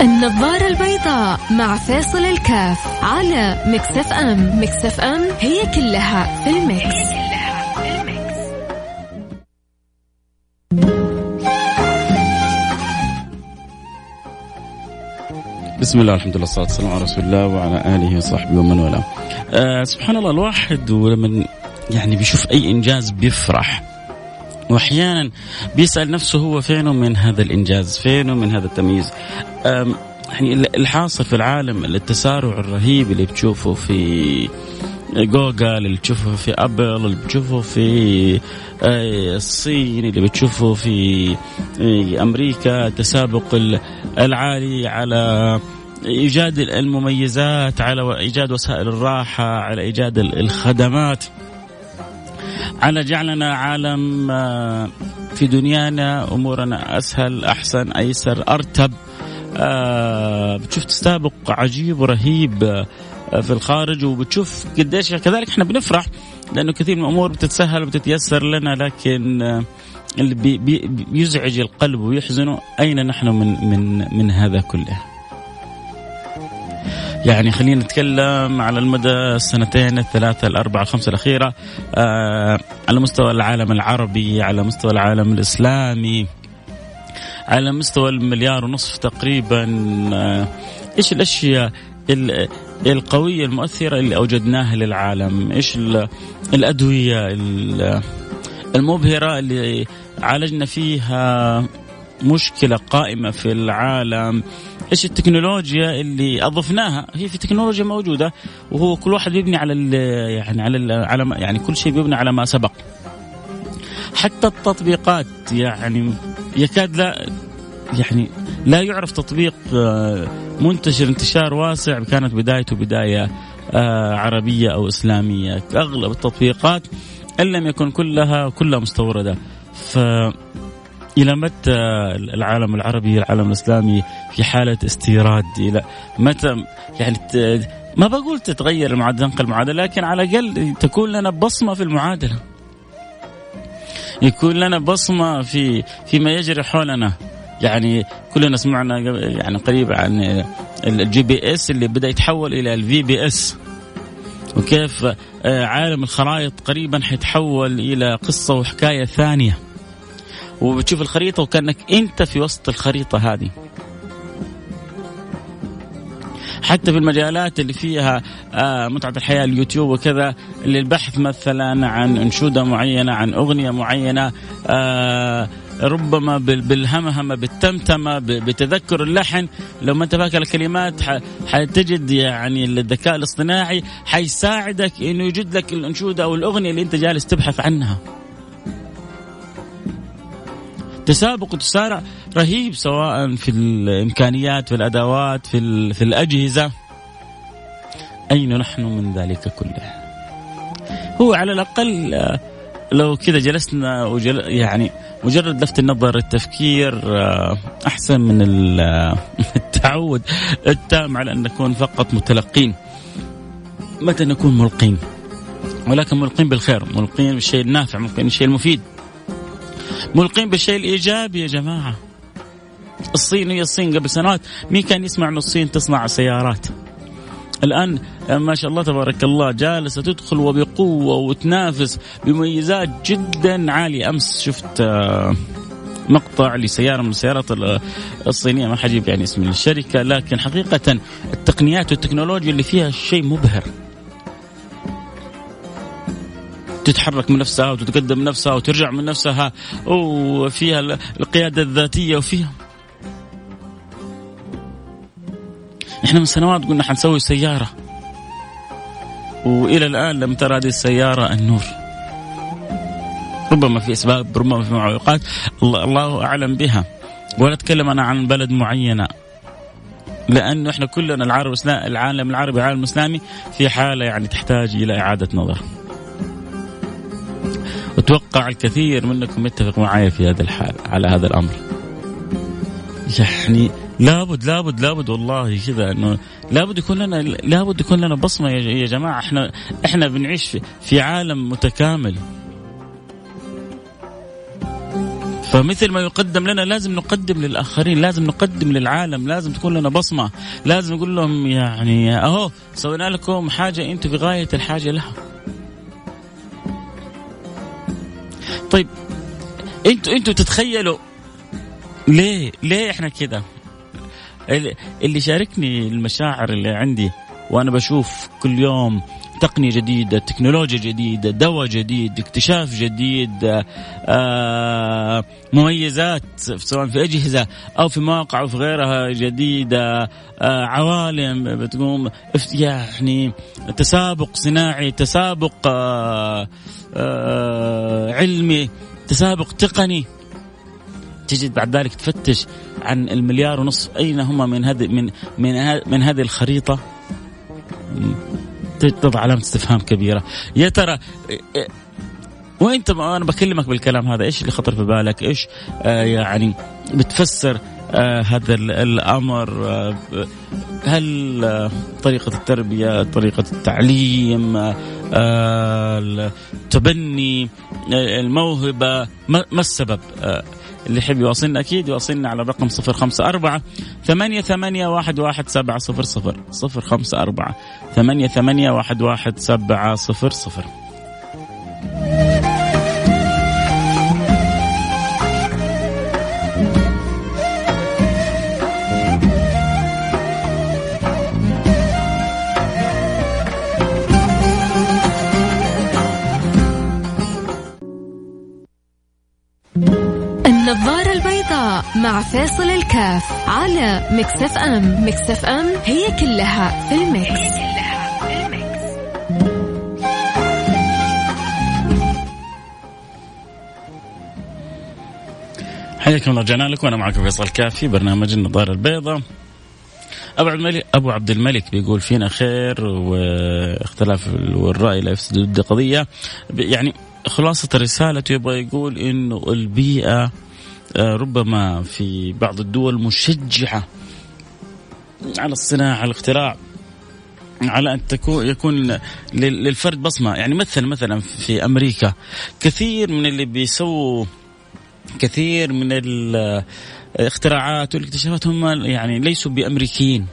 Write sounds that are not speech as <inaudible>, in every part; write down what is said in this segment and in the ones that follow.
النظارة البيضاء مع فيصل الكاف على Mix FM Mix FM هي كلها في ال mix, هي كلها في ال mix. بسم الله الحمد لله والصلاة والسلام على رسول الله وعلى آله وصحبه ومن والاه. آه سبحان الله الواحد ولما يعني بيشوف أي إنجاز بيفرح وأحيانا بيسأل نفسه هو فينه من هذا الإنجاز؟ فينه من هذا التمييز؟ يعني الحاصل في العالم التسارع الرهيب اللي بتشوفه في جوجل اللي بتشوفه في أبل اللي بتشوفه في آه، الصين اللي بتشوفه في آه، أمريكا تسابق العالي على إيجاد المميزات على إيجاد وسائل الراحة على إيجاد الخدمات. على جعلنا عالم آه، في دنيانا أمورنا أسهل أحسن أيسر أرتب آه، بتشوف تستابق عجيب ورهيب آه، في الخارج وبتشوف قديش كذلك إحنا بنفرح لأنه كثير من الأمور بتتسهل وبتتيسر لنا لكن اللي بي بيزعج القلب ويحزنه أين نحن من من من هذا كله؟ يعني خلينا نتكلم على المدى السنتين الثلاثة الأربعة الخمسة الأخيرة آه على مستوى العالم العربي على مستوى العالم الإسلامي على مستوى المليار ونصف تقريبا آه إيش الأشياء القوية المؤثرة اللي أوجدناها للعالم؟ إيش الأدوية المبهرة اللي عالجنا فيها؟ مشكلة قائمة في العالم. إيش التكنولوجيا اللي أضفناها؟ هي في تكنولوجيا موجودة وهو كل واحد بيبني على يعني على ال على ما يعني كل شيء بيبني على ما سبق. حتى التطبيقات يعني يكاد لا يعني لا يعرف تطبيق آه، منتشر انتشار واسع كانت بدايته بداية آه، عربية أو إسلامية. أغلب التطبيقات إن لم يكن كلها كلها مستوردة. ف إلى متى العالم العربي العالم الإسلامي في حالة استيراد؟ إلى متى؟ يعني ما بقول تتغير المعادلة تنقل المعادلة لكن على الأقل تكون لنا بصمة في المعادلة. يكون لنا بصمة في فيما يجري حولنا. يعني كلنا سمعنا يعني قريب عن ال GPS اللي بدأ يتحول إلى ال VPS وكيف آه، عالم الخرائط قريبا حيتحول إلى قصة وحكاية ثانية. وبتشوف الخريطة وكأنك أنت في وسط الخريطة هذه حتى في المجالات اللي فيها آه متعة الحياة اليوتيوب وكذا للبحث مثلا عن أنشودة معينة عن أغنية معينة آه ربما بالهمهمة بالتمتمة بتذكر اللحن لو ما انت فاكر الكلمات حتجد يعني الذكاء الاصطناعي حيساعدك إنه يوجد لك الأنشودة أو الأغنية اللي أنت جالس تبحث عنها. تسابق وتسارع رهيب سواء في الإمكانيات في الأدوات في في الأجهزة. أين نحن من ذلك كله؟ هو على الأقل آه، لو كذا جلسنا وجل يعني مجرد لفت النظر التفكير آه، أحسن من <laughs> التعود التام على أن نكون فقط متلقين. متى نكون ملقين؟ ولكن ملقين بالخير ملقين بالشيء النافع ملقين بالشيء المفيد. ملقين بالشيء الايجابي يا جماعة. الصين هي الصين قبل سنوات. مين كان يسمع ان الصين تصنع سيارات؟ الآن ما شاء الله تبارك الله جالسة تدخل وبقوة وتنافس بمميزات جدا عالية. أمس شفت آه، مقطع لسيارة من السيارات الصينية. ما حجيب يعني اسم الشركة لكن حقيقة التقنيات والتكنولوجيا اللي فيها شيء مبهر. تتحرك من نفسها وتتقدم من نفسها وترجع من نفسها وفيها القيادة الذاتية وفيها. إحنا من سنوات قلنا حنسوي سيارة. وإلى الآن لم ترى هذه السيارة النور. ربما في أسباب ربما في معوقات. الله أعلم بها. ولا اتكلم أنا عن بلد معينة. لأنه إحنا كلنا العرب العالم العربي العالم الإسلامي في حالة يعني تحتاج إلى إعادة نظر. أتوقع الكثير منكم يتفق معي في هذا الحال على هذا الأمر. يعني لابد لابد لابد والله كذا إنه لابد يكون لنا لابد يكون لنا بصمة يا جماعة. إحنا إحنا بنعيش في, عالم متكامل. فمثل ما يقدم لنا لازم نقدم للآخرين لازم نقدم للعالم لازم تكون لنا بصمة. لازم نقول لهم يعني أهو سوينا لكم حاجة أنتم في غاية الحاجة لها. طيب أنتوا أنتوا تتخيلوا ليه ليه إحنا كذا اللي شاركني المشاعر اللي عندي وأنا بشوف كل يوم تقنية جديدة تكنولوجيا جديدة دواء جديد اكتشاف جديد آه مميزات سواء في أجهزة أو في مواقع أو في غيرها جديدة آه عوالم بتقوم يعني تسابق صناعي تسابق آه آه علمي تسابق تقني. تجد بعد ذلك تفتش عن المليار ونصف أين هم من هذه من من من هذه الخريطة؟ تضع علامة استفهام كبيرة. يا ترى وانت أنا بكلمك بالكلام هذا. إيش اللي خطر في بالك؟ إيش آه يعني بتفسر آه هذا الأمر؟ آه هل آه طريقة التربية طريقة التعليم آه التبني آه الموهبة ما السبب؟ اللي يحب يواصلنا أكيد يواصلنا على الرقم صفر خمسة أربعة ثمانية ثمانية واحد واحد سبعة صفر صفر. صفر خمسة أربعة ثمانية ثمانية واحد واحد سبعة صفر صفر. مع فيصل الكاف على Mix FM. Mix FM هي كلها في ال mix, هي كلها في ال mix. حياكم رجعنا لكم وأنا معكم فيصل الكاف في برنامج النظارة البيضاء. أبو عبد الملك أبو عبد الملك بيقول فينا خير واختلاف الراي لا يفسد قضية. يعني خلاصة رسالته يبغى يقول إنه البيئة ربما في بعض الدول مشجعة على الصناعة على الاختراع على أن تكون يكون للفرد بصمة. يعني مثلا مثلا في أمريكا كثير من اللي بيسووا كثير من الاختراعات والاكتشافات هم يعني ليسوا بأمريكيين.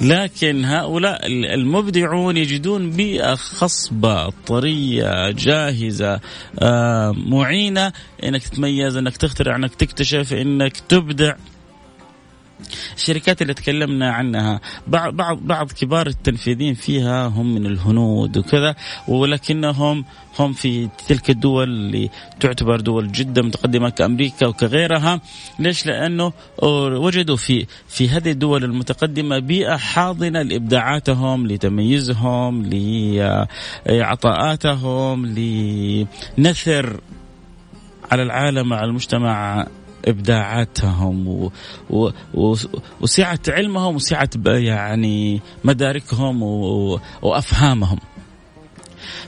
لكن هؤلاء المبدعون يجدون بيئة خصبة طرية جاهزة آه، معينة. إنك تتميز إنك تخترع إنك تكتشف إنك تبدع. الشركات اللي تكلمنا عنها بعض بعض بعض كبار التنفيذيين فيها هم من الهنود وكذا ولكنهم هم في تلك الدول اللي تعتبر دول جدا متقدمة كأمريكا وكغيرها ليش؟ لأنه وجدوا في في هذه الدول المتقدمة بيئة حاضنة لإبداعاتهم لتميزهم لعطاءاتهم لنثر على العالم على المجتمع إبداعاتهم و... و... و... وسعة علمهم وسعة يعني مداركهم و... وأفهامهم.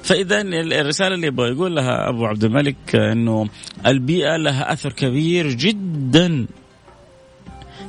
فإذا الرسالة اللي يبغى يقول لها أبو عبد الملك إنه البيئة لها أثر كبير جدا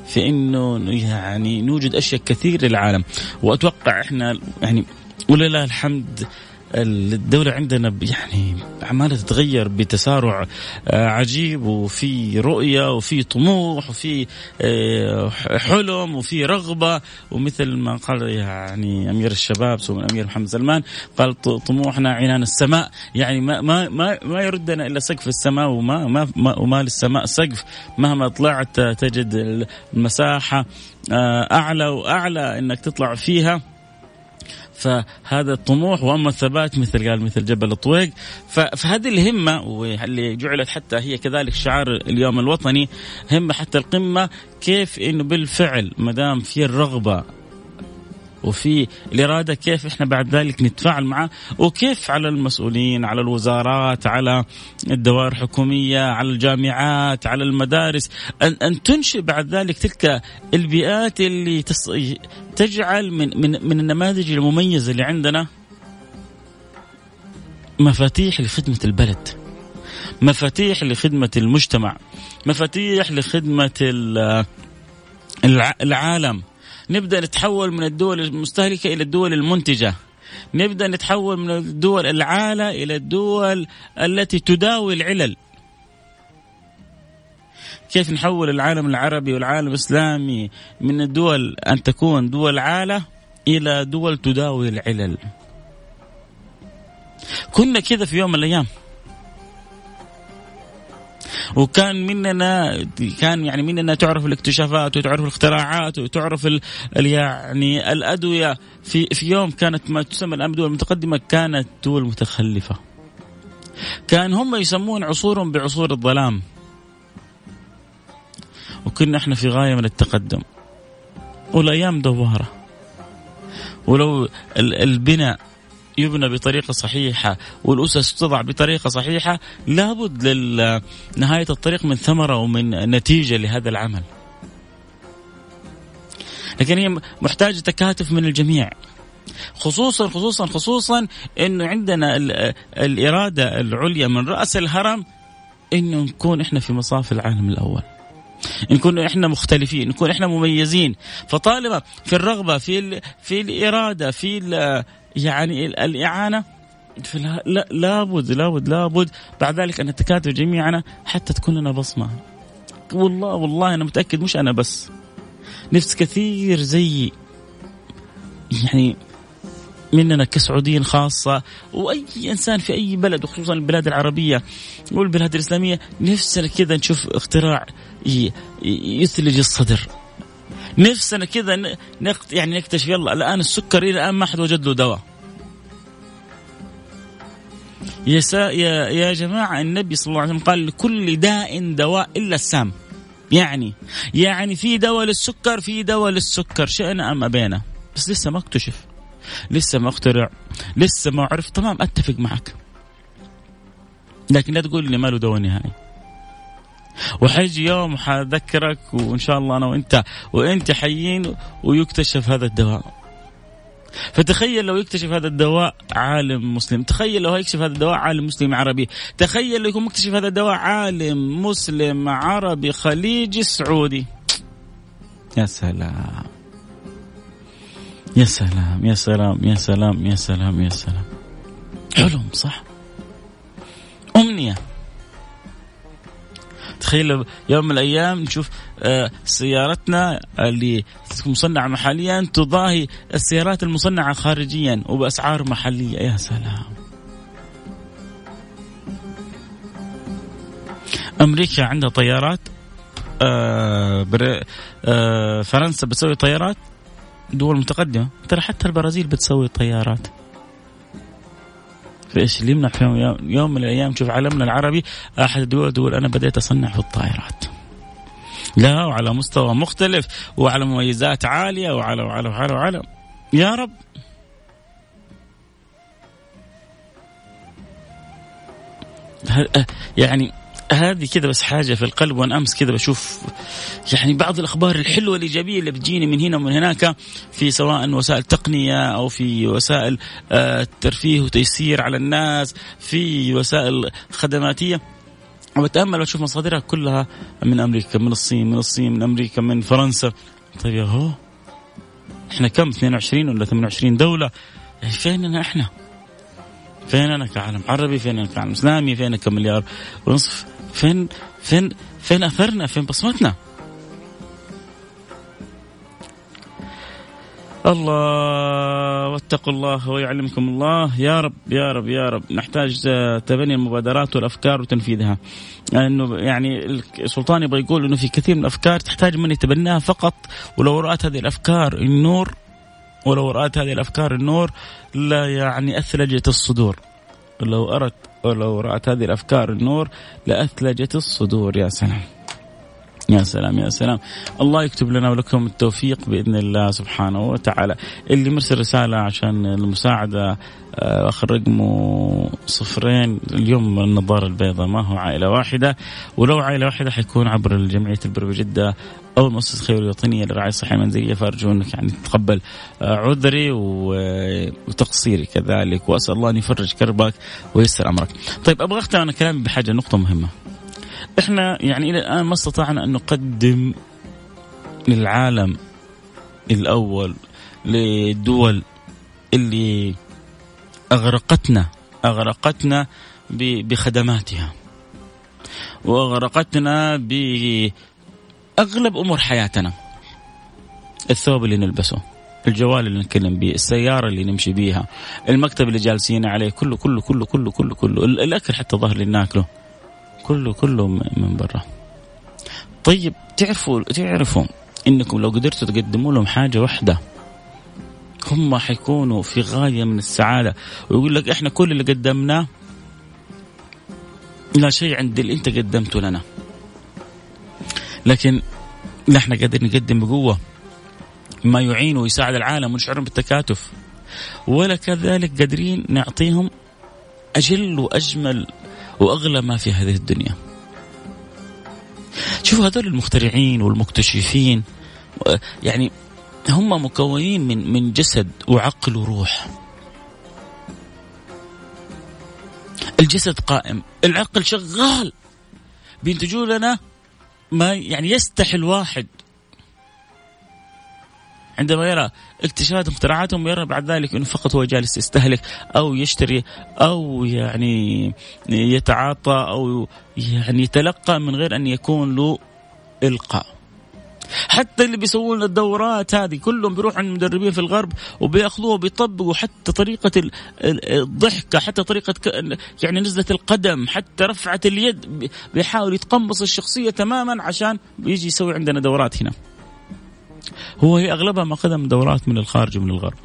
في إنه يعني نوجد أشياء كثير للعالم وأتوقع إحنا يعني ولله الحمد الدولة عندنا يعني عمالة تتغير بتسارع آه، عجيب وفي رؤية وفي طموح وفي آه، حلم وفي رغبة. ومثل ما قال يعني أمير الشباب سمو الأمير محمد سلمان قال طموحنا عنان السماء. يعني ما ما ما, ما يردنا إلا سقف السماء وما ما وما للسماء سقف. مهما طلعت تجد المساحة آه، أعلى وأعلى إنك تطلع فيها. فهذا الطموح وأما الثبات مثل قال مثل جبل الطويق فهذه الهمة واللي جعلت حتى هي كذلك شعار اليوم الوطني همة حتى القمة كيف إنه بالفعل ما دام في الرغبة وفي الإرادة كيف إحنا بعد ذلك نتفاعل معه وكيف على المسؤولين على الوزارات على الدوائر الحكومية على الجامعات على المدارس ان أن تنشئ بعد ذلك تلك البيئات اللي تص... تجعل من من من النماذج المميزة اللي عندنا مفاتيح لخدمة البلد مفاتيح لخدمة المجتمع مفاتيح لخدمة العالم. نبدأ نتحول من الدول المستهلكة إلى الدول المنتجة. نبدأ نتحول من الدول العالة إلى الدول التي تداوي العلل. كيف نحول العالم العربي والعالم الإسلامي من الدول أن تكون دول عالة إلى دول تداوي العلل؟ كنا كذا في يوم من الأيام. وكان مننا كان يعني مننا تعرف الاكتشافات وتعرف الاختراعات وتعرف ال يعني الأدوية في في يوم كانت ما تسمى الان الدول المتقدمة كانت دول متخلفة. كان هم يسمون عصورهم بعصور الظلام. وكنا إحنا في غاية من التقدم. والأيام دواره. ولو البناء يبنى بطريقة صحيحة والأسس تضع بطريقة صحيحة لابد لنهايه الطريق من ثمرة ومن نتيجة لهذا العمل. لكن هي محتاجة تكاتف من الجميع. خصوصا خصوصا خصوصا إنه عندنا الإرادة العليا من رأس الهرم انه نكون إحنا في مصاف العالم الأول. نكون إحنا مختلفين نكون إحنا مميزين فطالما في الرغبة في في الإرادة في يعني الإعانة لا لابد لابد لابد بعد ذلك أن نتكاتف جميعنا حتى تكون لنا بصمة. والله والله أنا متأكد مش أنا بس. نفس كثير زيي يعني مننا كسعوديين خاصة وأي إنسان في أي بلد وخصوصا البلاد العربية والبلاد الإسلامية نفسنا كذا نشوف اختراع يثلج الصدر. نفسنا كذا نقت يعني نكتشف يلا الآن السكر إلى الآن ما حد وجد له دواء. يا سا يا يا جماعة النبي صلى الله عليه وسلم قال لكل داء دواء إلا السام. يعني يعني في دواء للسكر في دواء للسكر. شئنا أم أبينا؟ بس لسه ما اكتشف. لسه ما اخترع. لسه ما عرف. تمام أتفق معك. لكن لا تقول لي ما له دواء نهائي. وحيجي يوم حذكرك وإن شاء الله أنا وإنت وإنت حيين ويكتشف هذا الدواء. فتخيل لو يكتشف هذا الدواء عالم مسلم تخيل لو يكتشف هذا الدواء عالم مسلم عربي تخيل لو يكون مكتشف هذا الدواء عالم مسلم عربي خليجي سعودي. يا سلام. يا سلام يا سلام يا سلام يا سلام يا سلام. حلم صح؟ أمنية. تخيل يوم من الأيام نشوف آه، سيارتنا اللي مصنعة محليا تضاهي السيارات المصنعة خارجيا وبأسعار محلية. يا سلام. أمريكا عندها طيارات آه، آه، فرنسا بتسوي طيارات دول متقدمة. ترى حتى البرازيل بتسوي طيارات. فايش اللي يمنع فيهم يوم من الأيام. تشوف عالمنا العربي. أحد الدول تقول أنا بديت أصنع في الطائرات. لا وعلى مستوى مختلف وعلى مميزات عالية وعلى وعلى وعلى وعلى. يا رب. يعني هذه كذا بس حاجة في القلب وأنا أمس كذا بشوف يعني بعض الأخبار الحلوة الايجابيه اللي بتجيني من هنا ومن هناك في سواء وسائل تقنية أو في وسائل آه، ترفيه وتيسير على الناس في وسائل خدماتية وبتأمل وأشوف مصادرها كلها من أمريكا من الصين من الصين من أمريكا من فرنسا طيب يا هو إحنا كم 22 ولا 28 دولة يعني فيننا إحنا؟ فين أنا كعالم عربي؟ فين أنا كعالم إسلامي؟ فين كمليار ونصف؟ فين فين فين أثرنا؟ فين بصمتنا؟ الله واتقوا الله ويعلمكم الله. يا رب يا رب يا رب. نحتاج تبني المبادرات والأفكار وتنفيذها. انه يعني السلطان يبغى يقول إنه في كثير من الأفكار تحتاج من يتبناها فقط. ولو رأت هذه الأفكار النور ولو رأت هذه الأفكار النور لا يعني اثلجت الصدور. لو أردت ولو رأت هذه الأفكار النور لأثلجت الصدور يا سلام. يا سلام يا سلام. الله يكتب لنا ولكم التوفيق بإذن الله سبحانه وتعالى. اللي مرسل رسالة عشان المساعدة آه، آخر رقمه صفرين. اليوم النظارة البيضاء ما هو عائلة واحدة. ولو عائلة واحدة حيكون عبر جمعيه البر بجدة أو المؤسسة الخيرية الوطنية للرعاية الصحية المنزلية. فارجو انك يعني تتقبل آه، عذري وتقصيري كذلك. وأسأل الله أن يفرج كربك ويسر أمرك. طيب أبغى اختم أنا كلامي بحاجة نقطة مهمة. إحنا يعني إلى الآن ما استطعنا أن نقدم للعالم الأول للدول اللي أغرقتنا أغرقتنا بخدماتها وأغرقتنا بأغلب أمور حياتنا. الثوب اللي نلبسه الجوال اللي نتكلم به السيارة اللي نمشي بيها المكتب اللي جالسين عليه كله كله كله كله كله كله الأكل حتى ظهر اللي ناكله. كله كله من برا. طيب تعرفوا تعرفوا إنكم لو قدرتوا تقدموا لهم حاجة واحدة هم حيكونوا في غاية من السعادة. ويقول لك إحنا كل اللي قدمناه لا شيء عند اللي أنت قدمته لنا. لكن نحن قادرين نقدم بقوة ما يعين ويساعد العالم ونشعرهم بالتكاتف. ولا كذلك قادرين نعطيهم أجل وأجمل وأغلى ما في هذه الدنيا. شوفوا هذول المخترعين والمكتشفين يعني هم مكونين من من جسد وعقل وروح. الجسد قائم العقل شغال. بينتجوا لنا ما يعني يستحي الواحد عندما يرى اكتشافات اختراعاتهم يرى بعد ذلك إنه فقط هو جالس يستهلك أو يشتري أو يعني يتعاطى أو يعني يتلقى من غير أن يكون له إلقاء. حتى اللي بيسوون الدورات هذه كلهم بيروحوا عند المدربين في الغرب وبيأخذوها وبيطبقوا حتى طريقة الضحكه حتى طريقة يعني نزلة القدم حتى رفعة اليد بيحاول يتقمص الشخصية تماما عشان بيجي يسوي عندنا دورات هنا. هو هي أغلبها ما قدم دورات من الخارج ومن الغرب.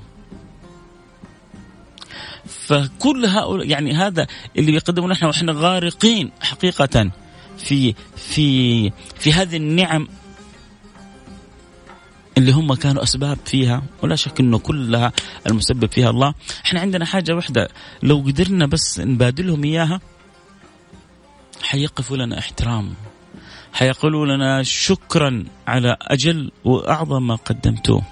فكل هؤلاء يعني هذا اللي بيقدموا نحن وإحنا غارقين حقيقة في في في هذه النعم اللي هم كانوا أسباب فيها ولا شك إنه كلها المسبب فيها الله إحنا عندنا حاجة واحدة لو قدرنا بس نبادلهم إياها حيقفوا لنا احترام حيقولوا لنا شكرا على أجل وأعظم ما قدمتوه.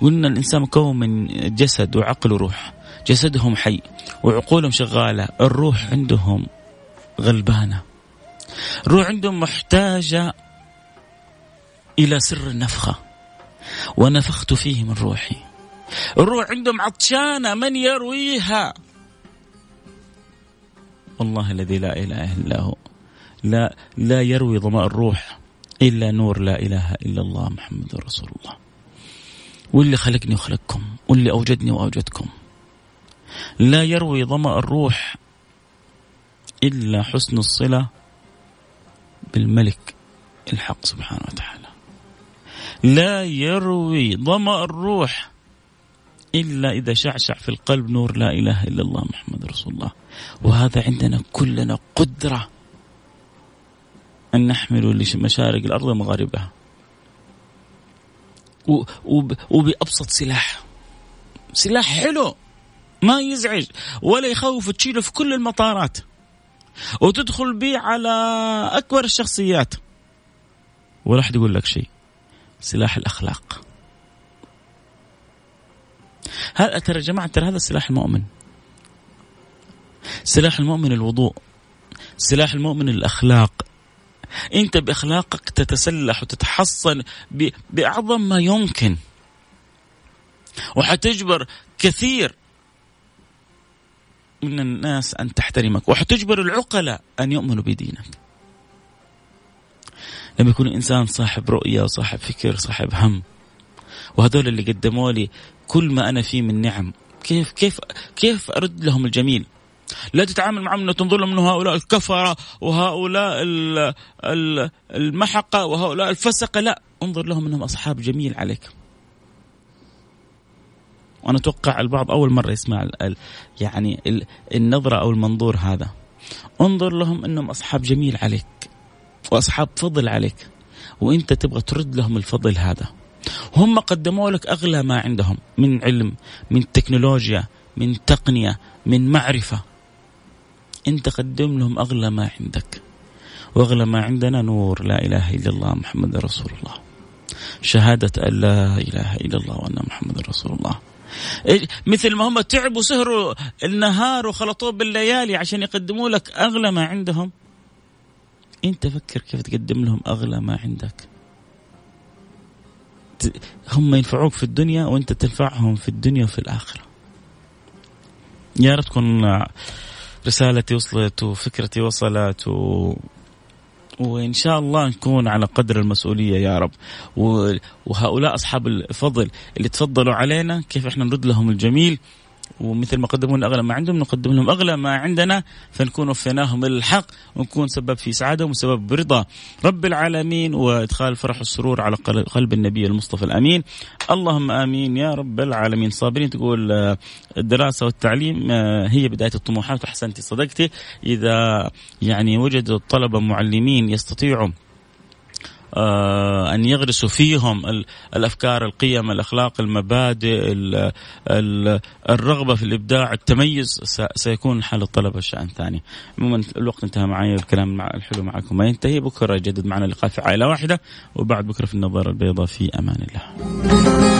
قلنا الإنسان مكون من جسد وعقل وروح. جسدهم حي وعقولهم شغالة. الروح عندهم غلبانة. الروح عندهم محتاجة إلى سر النفخة. ونفخت فيه من روحي. الروح عندهم عطشانة من يرويها. والله الذي لا إله إلا هو. لا لا يروي ظماء الروح إلا نور لا إله إلا الله محمد رسول الله. واللي خلقني وخلقكم واللي أوجدني وأوجدكم. لا يروي ظمأ الروح إلا حسن الصلة بالملك الحق سبحانه وتعالى. لا يروي ظمأ الروح إلا إذا شعشع في القلب نور لا إله إلا الله محمد رسول الله. وهذا عندنا كلنا قدرة أن نحمل لمشارق الأرض ومغاربها. وبأبسط سلاح. سلاح حلو ما يزعج ولا يخوف تشيله في كل المطارات. وتدخل به على أكبر الشخصيات. ولا أحد يقول لك شيء. سلاح الأخلاق. هذا ترى يا جماعة ترى هذا سلاح المؤمن؟ سلاح المؤمن الوضوء. سلاح المؤمن الأخلاق. انت بأخلاقك تتسلح وتتحصن بأعظم ما يمكن. وحتجبر كثير من الناس أن تحترمك. وحتجبر العقلاء أن يؤمنوا بدينك. لما يكون الانسان صاحب رؤية وصاحب فكر صاحب هم وهذول اللي قدموا لي كل ما أنا فيه من نعم كيف كيف كيف أرد لهم الجميل؟ لا تتعامل معهم إنه تنظر لهم إنه هؤلاء الكفرة وهؤلاء المحقة وهؤلاء الفسقة. لا انظر لهم إنهم أصحاب جميل عليك. وأنا أتوقع البعض أول مرة يسمع ال يعني ال النظرة أو المنظور هذا. انظر لهم إنهم أصحاب جميل عليك وأصحاب فضل عليك. وإنت تبغى ترد لهم الفضل هذا. هم قدموا لك أغلى ما عندهم من علم من تكنولوجيا من تقنية من معرفة. انت قدم لهم أغلى ما عندك وأغلى ما عندنا نور. لا إله إلا الله محمد رسول الله. شهادة أن لا إله إلا الله وأن محمد رسول الله. مثل ما هم تعبوا سهروا النهار وخلطوه بالليالي عشان يقدموا لك أغلى ما عندهم. انت فكر كيف تقدم لهم أغلى ما عندك. هم ينفعوك في الدنيا وأنت تنفعهم في الدنيا وفي الآخرة. يا رب تكون رسالتي وصلت وفكرتي وصلت و وإن شاء الله نكون على قدر المسؤولية يا رب. وهؤلاء أصحاب الفضل اللي تفضلوا علينا كيف إحنا نرد لهم الجميل. ومثل ما قدموا لنا أغلى ما عندهم نقدم لهم أغلى ما عندنا فنكون وفيناهم الحق ونكون سبب في سعادهم وسبب برضا رب العالمين وإدخال الفرح والسرور على قلب النبي المصطفى الأمين. اللهم آمين يا رب العالمين. صابرين تقول آه، الدراسة والتعليم آه، هي بداية الطموحات واحسنتي صدقتي. إذا يعني وجدوا الطلبة معلمين يستطيعوا أن يغرسوا فيهم الأفكار القيم الأخلاق المبادئ الرغبة في الإبداع التميز. سيكون حال الطلبة شأن ثاني. عموما الوقت انتهى معي الكلام الحلو معكم. ما ينتهي بكرة يجدد معنا اللقاء في عائلة واحدة وبعد بكرة في النظارة البيضاء في أمان الله.